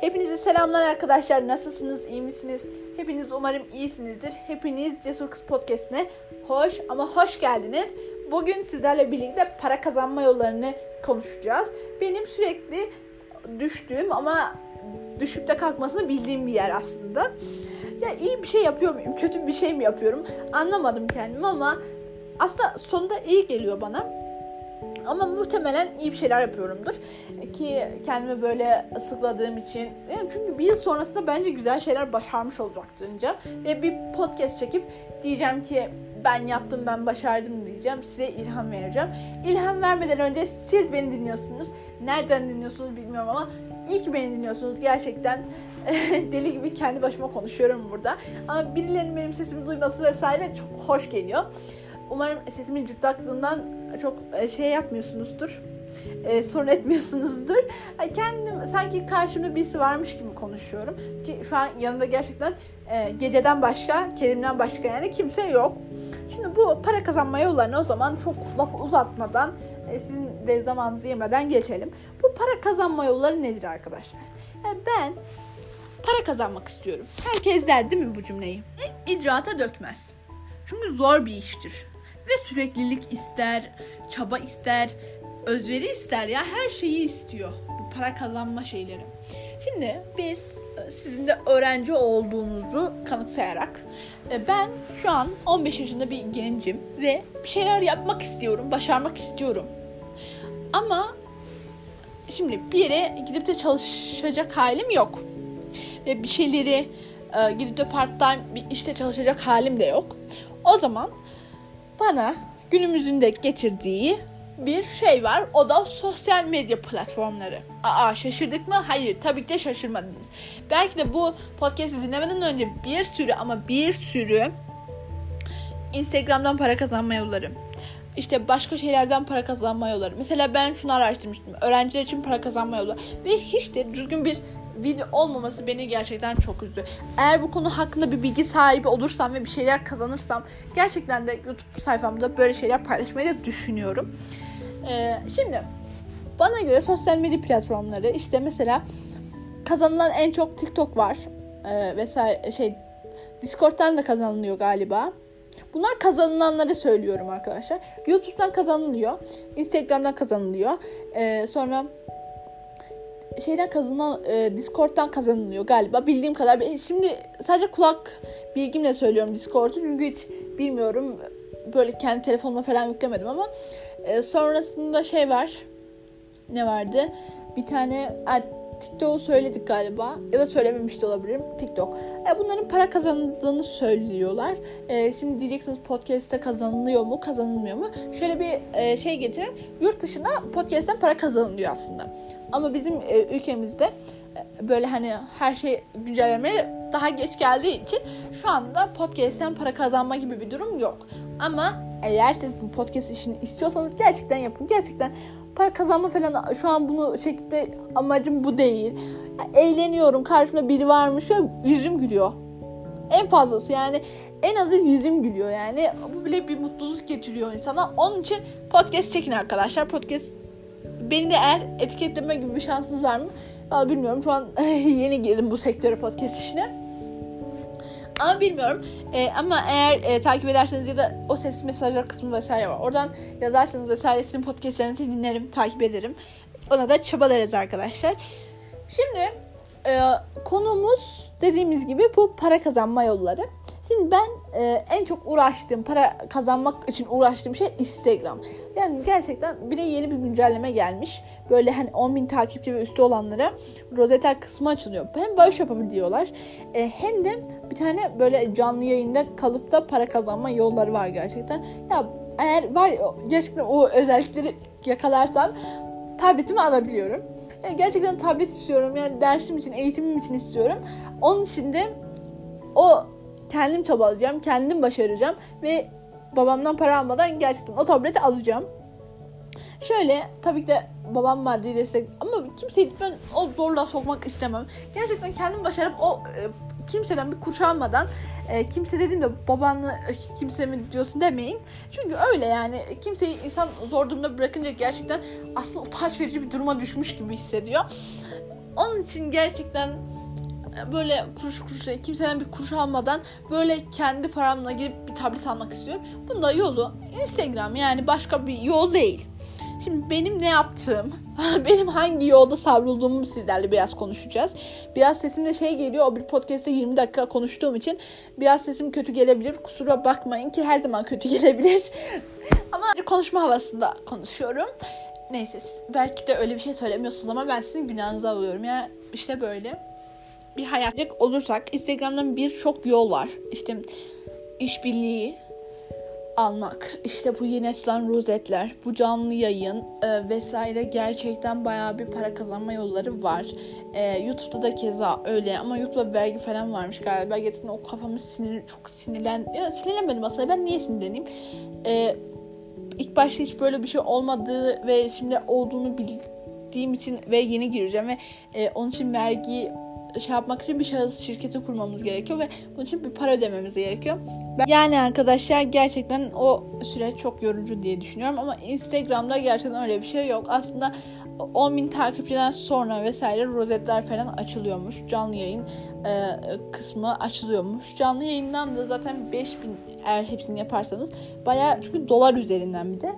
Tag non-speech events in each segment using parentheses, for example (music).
Hepinize selamlar arkadaşlar. Nasılsınız? İyi misiniz? Hepiniz umarım iyisinizdir. Hepiniz Cesur Kız Podcast'ine hoş ama hoş geldiniz. Bugün sizlerle birlikte para kazanma yollarını konuşacağız. Benim sürekli düştüğüm ama düşüp de kalkmasını bildiğim bir yer aslında. Ya iyi bir şey yapıyor muyum? Kötü bir şey mi yapıyorum? Anlamadım kendimi ama aslında sonunda iyi geliyor bana. Ama muhtemelen iyi bir şeyler yapıyorumdur. Ki kendimi böyle sıkladığım için. Yani çünkü bir yıl sonrasında bence güzel şeyler başarmış olacaktır Ve bir podcast çekip diyeceğim ki ben yaptım ben başardım diyeceğim. Size ilham vereceğim. İlham vermeden önce siz beni dinliyorsunuz. Nereden dinliyorsunuz bilmiyorum ama iyi ki beni dinliyorsunuz. Gerçekten (laughs) deli gibi kendi başıma konuşuyorum burada. Ama birilerinin benim sesimi duyması vesaire çok hoş geliyor. Umarım sesimin cırtlaklığından çok e, şey yapmıyorsunuzdur. E, sorun etmiyorsunuzdur. Kendim sanki karşımda birisi varmış gibi konuşuyorum. Ki şu an yanımda gerçekten e, geceden başka, Kerim'den başka yani kimse yok. Şimdi bu para kazanma yollarını o zaman çok lafı uzatmadan e, sizin de zamanınızı yemeden geçelim. Bu para kazanma yolları nedir arkadaşlar? Yani ben para kazanmak istiyorum. Herkes der değil mi bu cümleyi? İcraata dökmez. Çünkü zor bir iştir ve süreklilik ister, çaba ister, özveri ister ya her şeyi istiyor bu para kazanma şeyleri. Şimdi biz e, sizin de öğrenci olduğunuzu kanıtsayarak e, ben şu an 15 yaşında bir gencim ve bir şeyler yapmak istiyorum, başarmak istiyorum. Ama şimdi bir yere gidip de çalışacak halim yok. Ve bir şeyleri e, gidip de part time bir işte çalışacak halim de yok. O zaman bana günümüzün de getirdiği bir şey var. O da sosyal medya platformları. Aa şaşırdık mı? Hayır tabii ki de şaşırmadınız. Belki de bu podcast'i dinlemeden önce bir sürü ama bir sürü Instagram'dan para kazanma yolları. İşte başka şeylerden para kazanma yolları. Mesela ben şunu araştırmıştım. Öğrenciler için para kazanma yolları. Ve hiç de düzgün bir video olmaması beni gerçekten çok üzdü. Eğer bu konu hakkında bir bilgi sahibi olursam ve bir şeyler kazanırsam gerçekten de YouTube sayfamda böyle şeyler paylaşmayı da düşünüyorum. Ee, şimdi bana göre sosyal medya platformları işte mesela kazanılan en çok TikTok var ee, vesaire şey Discord'dan da kazanılıyor galiba. Bunlar kazanılanları söylüyorum arkadaşlar. YouTube'dan kazanılıyor. Instagram'dan kazanılıyor. Ee, sonra şeyden kazanılan e, Discord'dan kazanılıyor galiba bildiğim kadar. Şimdi sadece kulak bilgimle söylüyorum Discord'u çünkü hiç bilmiyorum. Böyle kendi telefonuma falan yüklemedim ama e, sonrasında şey var. Ne vardı? Bir tane TikTok'u söyledik galiba ya da söylememiş de olabilirim TikTok. E, bunların para kazandığını söylüyorlar. E, şimdi diyeceksiniz podcast'te kazanılıyor mu kazanılmıyor mu? Şöyle bir e, şey getirin. Yurt dışında podcast'ten para kazanılıyor aslında. Ama bizim e, ülkemizde e, böyle hani her şey güncellemeye daha geç geldiği için şu anda podcast'ten para kazanma gibi bir durum yok. Ama eğer siz bu podcast işini istiyorsanız gerçekten yapın. Gerçekten para kazanma falan şu an bunu şekilde amacım bu değil. Eğleniyorum. Karşımda biri varmış ve yüzüm gülüyor. En fazlası yani en azı yüzüm gülüyor yani. Bu bile bir mutluluk getiriyor insana. Onun için podcast çekin arkadaşlar. Podcast beni de eğer etiketleme gibi bir şansınız var mı? Vallahi bilmiyorum. Şu an (laughs) yeni girdim bu sektöre podcast işine. Ama bilmiyorum. E, ama eğer e, takip ederseniz ya da o sesli mesajlar kısmı vesaire var. Oradan yazarsanız vesaire sizin podcastlerinizi dinlerim, takip ederim. Ona da çabalarız arkadaşlar. Şimdi e, konumuz dediğimiz gibi bu para kazanma yolları. Şimdi ben e, en çok uğraştığım, para kazanmak için uğraştığım şey Instagram. Yani gerçekten bir de yeni bir güncelleme gelmiş. Böyle hani 10 bin takipçi ve üstü olanlara rozeter kısmı açılıyor. Hem bağış yapabiliyorlar e, hem de bir tane böyle canlı yayında kalıp da para kazanma yolları var gerçekten. Ya eğer var gerçekten o özellikleri yakalarsam tabletimi alabiliyorum. Yani gerçekten tablet istiyorum. Yani dersim için, eğitimim için istiyorum. Onun için de o kendim çabalayacağım, kendim başaracağım ve babamdan para almadan gerçekten o tableti alacağım. Şöyle tabii ki de babam maddi destek ama kimseyi ben o zorla sokmak istemem. Gerçekten kendim başarıp o e, kimseden bir kuruş almadan e, kimse dedim de babanla e, kimse mi diyorsun demeyin. Çünkü öyle yani kimseyi insan zor durumda bırakınca gerçekten aslında utanç verici bir duruma düşmüş gibi hissediyor. Onun için gerçekten böyle kuruş kuruş kimseden bir kuruş almadan böyle kendi paramla gidip bir tablet almak istiyorum. Bunda yolu Instagram yani başka bir yol değil. Şimdi benim ne yaptığım, (laughs) benim hangi yolda savrulduğumu sizlerle biraz konuşacağız. Biraz sesimde şey geliyor, o bir podcast'te 20 dakika konuştuğum için biraz sesim kötü gelebilir. Kusura bakmayın ki her zaman kötü (laughs) gelebilir. Ama konuşma havasında konuşuyorum. Neyse belki de öyle bir şey söylemiyorsunuz ama ben sizin günahınızı alıyorum. Yani işte böyle bir hayat olursak Instagram'dan birçok yol var. İşte işbirliği almak, işte bu yeni açılan rozetler, bu canlı yayın e, vesaire gerçekten bayağı bir para kazanma yolları var. E, YouTube'da da keza öyle ama YouTube'da vergi falan varmış galiba. Gerçekten o kafamı sinir, çok sinirlen... Ya sinirlenmedim aslında ben niye sinirleneyim? E, ilk başta hiç böyle bir şey olmadığı ve şimdi olduğunu bildiğim için ve yeni gireceğim ve e, onun için vergi şey yapmak için bir şahıs şirketi kurmamız gerekiyor ve bunun için bir para ödememiz gerekiyor. Yani arkadaşlar gerçekten o süreç çok yorucu diye düşünüyorum ama Instagram'da gerçekten öyle bir şey yok. Aslında 10 bin takipçiden sonra vesaire rozetler falan açılıyormuş. Canlı yayın e, kısmı açılıyormuş. Canlı yayından da zaten 5000 eğer hepsini yaparsanız baya çünkü dolar üzerinden bir de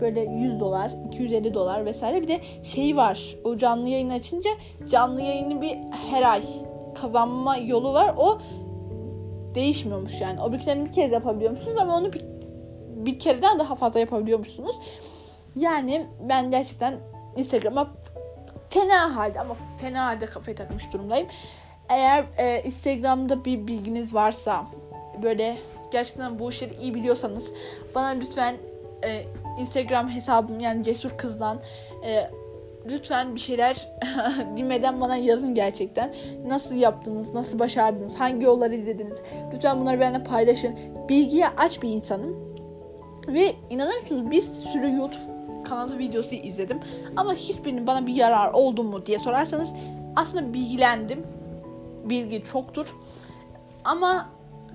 böyle 100 dolar, 250 dolar vesaire bir de şey var. O canlı yayın açınca canlı yayını bir her ay kazanma yolu var. O değişmiyormuş yani. O birliklerini bir kez yapabiliyormuşsunuz ama onu bir, bir kereden daha fazla yapabiliyormuşsunuz. Yani ben gerçekten Instagram'a fena halde ama fena halde kafayı takmış durumdayım. Eğer e, Instagram'da bir bilginiz varsa böyle gerçekten bu işleri iyi biliyorsanız bana lütfen e, Instagram hesabım yani Cesur Kız'dan e, lütfen bir şeyler (laughs) dinmeden bana yazın gerçekten. Nasıl yaptınız, nasıl başardınız, hangi yolları izlediniz? Lütfen bunları benimle paylaşın. Bilgiye aç bir insanım. Ve inanır mısınız bir sürü YouTube kanalı videosu izledim. Ama hiçbirinin bana bir yarar oldu mu diye sorarsanız aslında bilgilendim. Bilgi çoktur. Ama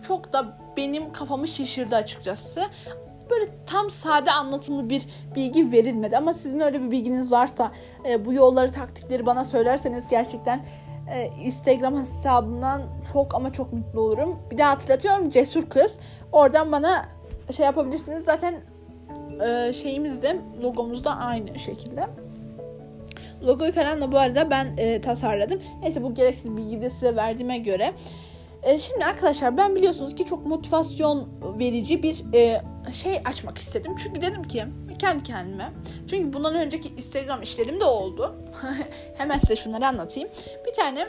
çok da benim kafamı şişirdi açıkçası böyle tam sade anlatımlı bir bilgi verilmedi. Ama sizin öyle bir bilginiz varsa e, bu yolları taktikleri bana söylerseniz gerçekten e, Instagram hesabından çok ama çok mutlu olurum. Bir daha hatırlatıyorum Cesur Kız. Oradan bana şey yapabilirsiniz. Zaten e, şeyimiz de logomuz da aynı şekilde. Logoyu falan da bu arada ben e, tasarladım. Neyse bu gereksiz bilgiyi de size verdiğime göre. E, şimdi arkadaşlar ben biliyorsunuz ki çok motivasyon verici bir e, şey açmak istedim. Çünkü dedim ki kendi kendime. Çünkü bundan önceki Instagram işlerim de oldu. (laughs) Hemen size şunları anlatayım. Bir tane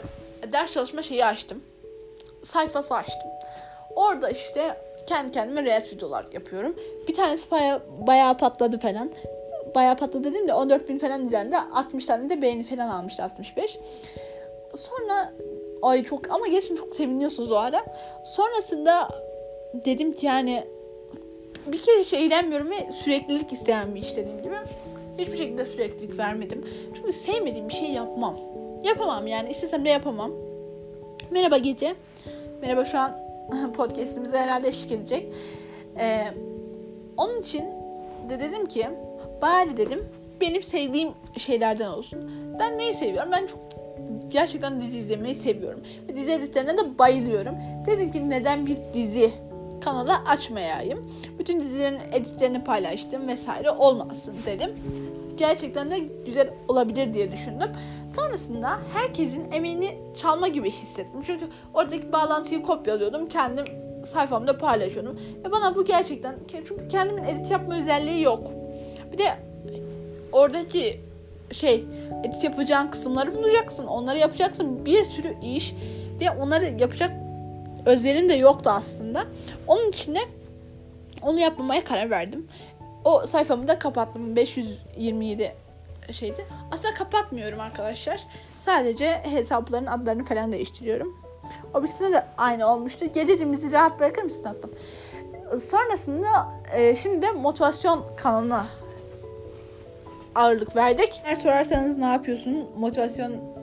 ders çalışma şeyi açtım. Sayfası açtım. Orada işte kendi kendime reels videolar yapıyorum. Bir tanesi bayağı, bayağı patladı falan. Bayağı patladı dedim de 14 bin falan üzerinde 60 tane de beğeni falan almıştı 65. Sonra ay çok ama gerçekten çok seviniyorsunuz o ara. Sonrasında dedim ki yani bir kere hiç eğlenmiyorum ve süreklilik isteyen bir iş dediğim gibi. Hiçbir şekilde süreklilik vermedim. Çünkü sevmediğim bir şey yapmam. Yapamam yani istesem de yapamam. Merhaba gece. Merhaba şu an (laughs) podcastimize herhalde eşlik edecek. Ee, onun için de dedim ki bari dedim benim sevdiğim şeylerden olsun. Ben neyi seviyorum? Ben çok gerçekten dizi izlemeyi seviyorum. Ve dizi editlerine de bayılıyorum. Dedim ki neden bir dizi kanalı açmayayım. Bütün dizilerin editlerini paylaştım vesaire olmasın dedim. Gerçekten de güzel olabilir diye düşündüm. Sonrasında herkesin emeğini çalma gibi hissettim. Çünkü oradaki bağlantıyı kopyalıyordum. Kendim sayfamda paylaşıyordum. Ve bana bu gerçekten çünkü kendimin edit yapma özelliği yok. Bir de oradaki şey edit yapacağın kısımları bulacaksın. Onları yapacaksın. Bir sürü iş ve onları yapacak özlerim de yoktu aslında. Onun için de onu yapmamaya karar verdim. O sayfamı da kapattım. 527 şeydi. Aslında kapatmıyorum arkadaşlar. Sadece hesapların adlarını falan değiştiriyorum. O birisine de aynı olmuştu. Gececiğim bizi rahat bırakır mısın tatlım? Sonrasında e, şimdi de motivasyon kanalına ağırlık verdik. Eğer sorarsanız ne yapıyorsun? Motivasyon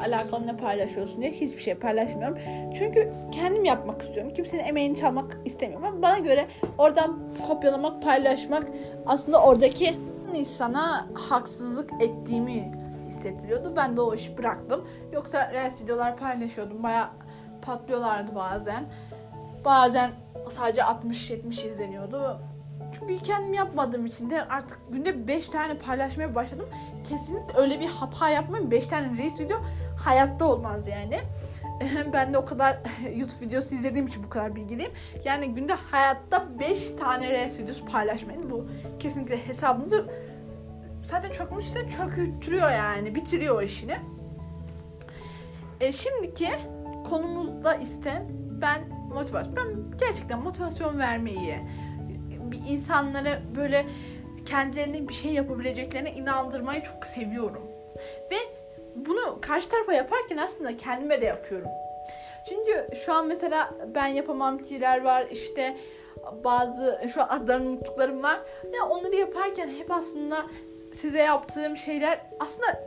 alakalı ne paylaşıyorsun diye hiçbir şey paylaşmıyorum. Çünkü kendim yapmak istiyorum. Kimsenin emeğini çalmak istemiyorum. Ama bana göre oradan kopyalamak, paylaşmak aslında oradaki insana haksızlık ettiğimi hissettiriyordu. Ben de o işi bıraktım. Yoksa Reels videolar paylaşıyordum. Baya patlıyorlardı bazen. Bazen sadece 60-70 izleniyordu. Çünkü kendim yapmadığım için de artık günde 5 tane paylaşmaya başladım. Kesinlikle öyle bir hata yapmayın. 5 tane Reels video hayatta olmaz yani. (laughs) ben de o kadar (laughs) YouTube videosu izlediğim için bu kadar bilgiliyim. Yani günde hayatta 5 tane Reels videosu paylaşmayın. Bu kesinlikle hesabınızı zaten çökmüşse çöküttürüyor yani. Bitiriyor o işini. E, şimdiki konumuzda ise ben motivasyon. Ben gerçekten motivasyon vermeyi, insanlara böyle kendilerinin bir şey yapabileceklerine inandırmayı çok seviyorum. Ve bunu karşı tarafa yaparken aslında kendime de yapıyorum. Çünkü şu an mesela ben yapamam kiler var işte bazı şu an adlarını unuttuklarım var. Ya onları yaparken hep aslında size yaptığım şeyler aslında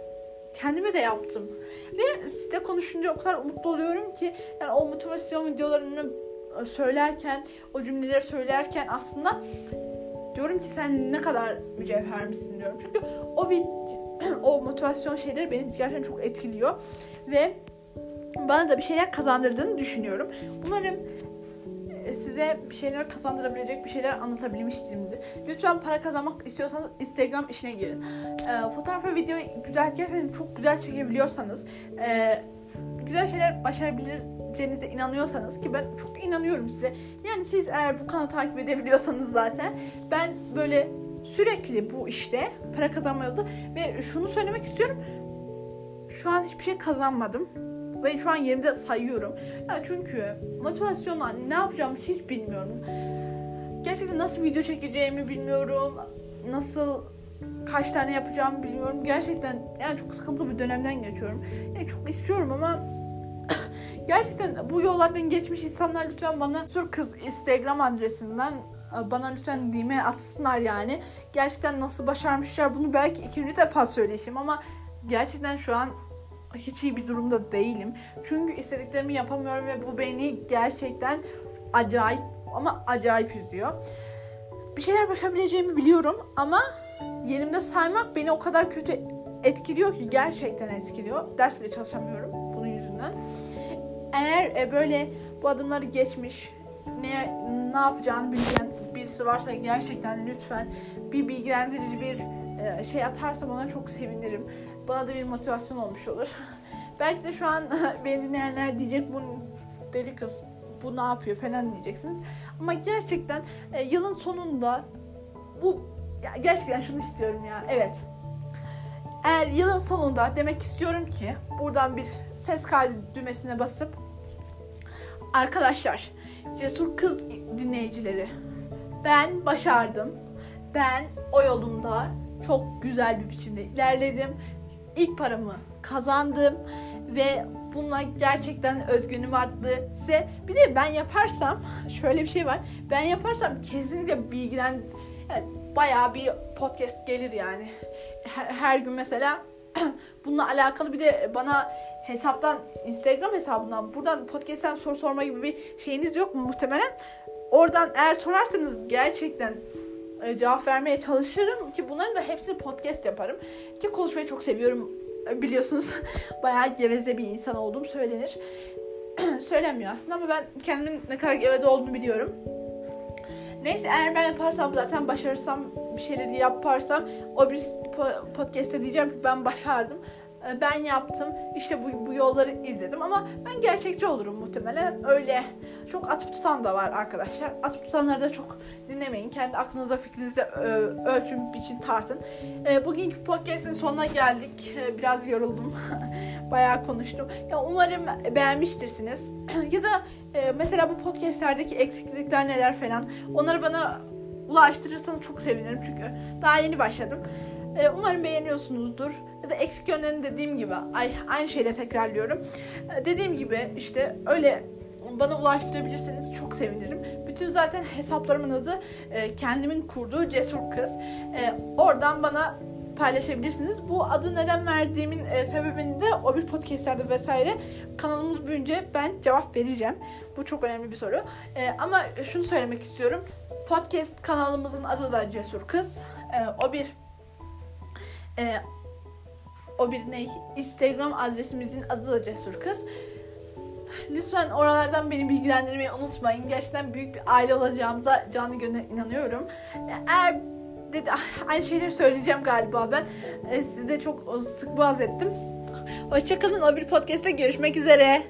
kendime de yaptım. Ve size konuşunca o kadar mutlu oluyorum ki yani o motivasyon videolarını söylerken, o cümleleri söylerken aslında diyorum ki sen ne kadar mücevher misin diyorum. Çünkü o (clears throat) o motivasyon şeyleri beni gerçekten çok etkiliyor ve bana da bir şeyler kazandırdığını düşünüyorum. Umarım e, size bir şeyler kazandırabilecek bir şeyler anlatabilmiştimdir. Lütfen para kazanmak istiyorsanız Instagram işine girin. E, fotoğraf ve video güzel gerçekten çok güzel çekebiliyorsanız e, güzel şeyler başarabileceğinize inanıyorsanız ki ben çok inanıyorum size. Yani siz eğer bu kanalı takip edebiliyorsanız zaten ben böyle sürekli bu işte para kazanma yolunda ve şunu söylemek istiyorum. Şu an hiçbir şey kazanmadım ve şu an yerimde sayıyorum. Ya çünkü motivasyonla ne yapacağımı hiç bilmiyorum. Gerçekten nasıl video çekeceğimi bilmiyorum. Nasıl kaç tane yapacağımı bilmiyorum. Gerçekten yani çok sıkıntılı bir dönemden geçiyorum. Yani çok istiyorum ama gerçekten bu yollardan geçmiş insanlar lütfen bana Sur Kız Instagram adresinden e, bana lütfen DM atsınlar yani. Gerçekten nasıl başarmışlar bunu belki ikinci defa söyleyişim ama gerçekten şu an hiç iyi bir durumda değilim. Çünkü istediklerimi yapamıyorum ve bu beni gerçekten acayip ama acayip üzüyor. Bir şeyler başarabileceğimi biliyorum ama yerimde saymak beni o kadar kötü etkiliyor ki gerçekten etkiliyor. Ders bile çalışamıyorum bunun yüzünden. Eğer e, böyle bu adımları geçmiş, ne ne yapacağını bilen birisi varsa gerçekten lütfen bir bilgilendirici bir e, şey atarsa bana çok sevinirim. Bana da bir motivasyon olmuş olur. (laughs) Belki de şu an (laughs) beni dinleyenler diyecek bu deli kız bu ne yapıyor falan diyeceksiniz. Ama gerçekten e, yılın sonunda bu ya gerçekten şunu istiyorum ya. Evet. Eğer yılın sonunda demek istiyorum ki buradan bir ses kaydı düğmesine basıp arkadaşlar cesur kız dinleyicileri ben başardım. Ben o yolunda çok güzel bir biçimde ilerledim. İlk paramı kazandım ve bununla gerçekten özgünüm arttı. Size bir de ben yaparsam şöyle bir şey var. Ben yaparsam kesinlikle bilgilen yani bayağı bir podcast gelir yani. Her, gün mesela (clears throat) bununla alakalı bir de bana hesaptan Instagram hesabından buradan podcast'ten soru sorma gibi bir şeyiniz yok mu muhtemelen? Oradan eğer sorarsanız gerçekten e, cevap vermeye çalışırım ki bunların da hepsini podcast yaparım. Ki konuşmayı çok seviyorum e, biliyorsunuz. (laughs) Bayağı geveze bir insan olduğum söylenir. (clears throat) Söylenmiyor aslında ama ben kendimin ne kadar geveze olduğunu biliyorum. Neyse eğer ben yaparsam zaten başarırsam bir şeyleri yaparsam o bir podcast'te diyeceğim ki ben başardım. E, ben yaptım. İşte bu, bu yolları izledim ama ben gerçekçi olurum muhtemelen. Öyle çok atıp tutan da var arkadaşlar. Atıp tutanları da çok dinlemeyin. Kendi aklınıza fikrinize ölçün, biçin, tartın. E, bugünkü podcast'in sonuna geldik. E, biraz yoruldum. (laughs) Bayağı konuştum. Ya umarım beğenmiştirsiniz. (clears throat) ya da mesela bu podcast'lerdeki eksiklikler neler falan. Onları bana ulaştırırsanız çok sevinirim çünkü daha yeni başladım. Umarım beğeniyorsunuzdur ya da eksik yönlerini dediğim gibi ay, aynı şeyleri tekrarlıyorum. Ee, dediğim gibi işte öyle bana ulaştırabilirseniz çok sevinirim. Bütün zaten hesaplarımın adı e, kendimin kurduğu Cesur Kız. E, oradan bana paylaşabilirsiniz. Bu adı neden verdiğimin e, sebebini de o bir podcastlerde vesaire kanalımız büyünce ben cevap vereceğim. Bu çok önemli bir soru. E, ama şunu söylemek istiyorum. Podcast kanalımızın adı da Cesur Kız. E, o bir e, o bir ne? Instagram adresimizin adı da Cesur Kız. Lütfen oralardan beni bilgilendirmeyi unutmayın. Gerçekten büyük bir aile olacağımıza canı gönülden inanıyorum. Eğer dedi, (laughs) aynı şeyleri söyleyeceğim galiba ben. E, sizi de çok sık boğaz ettim. Hoşçakalın. O bir podcast'te görüşmek üzere.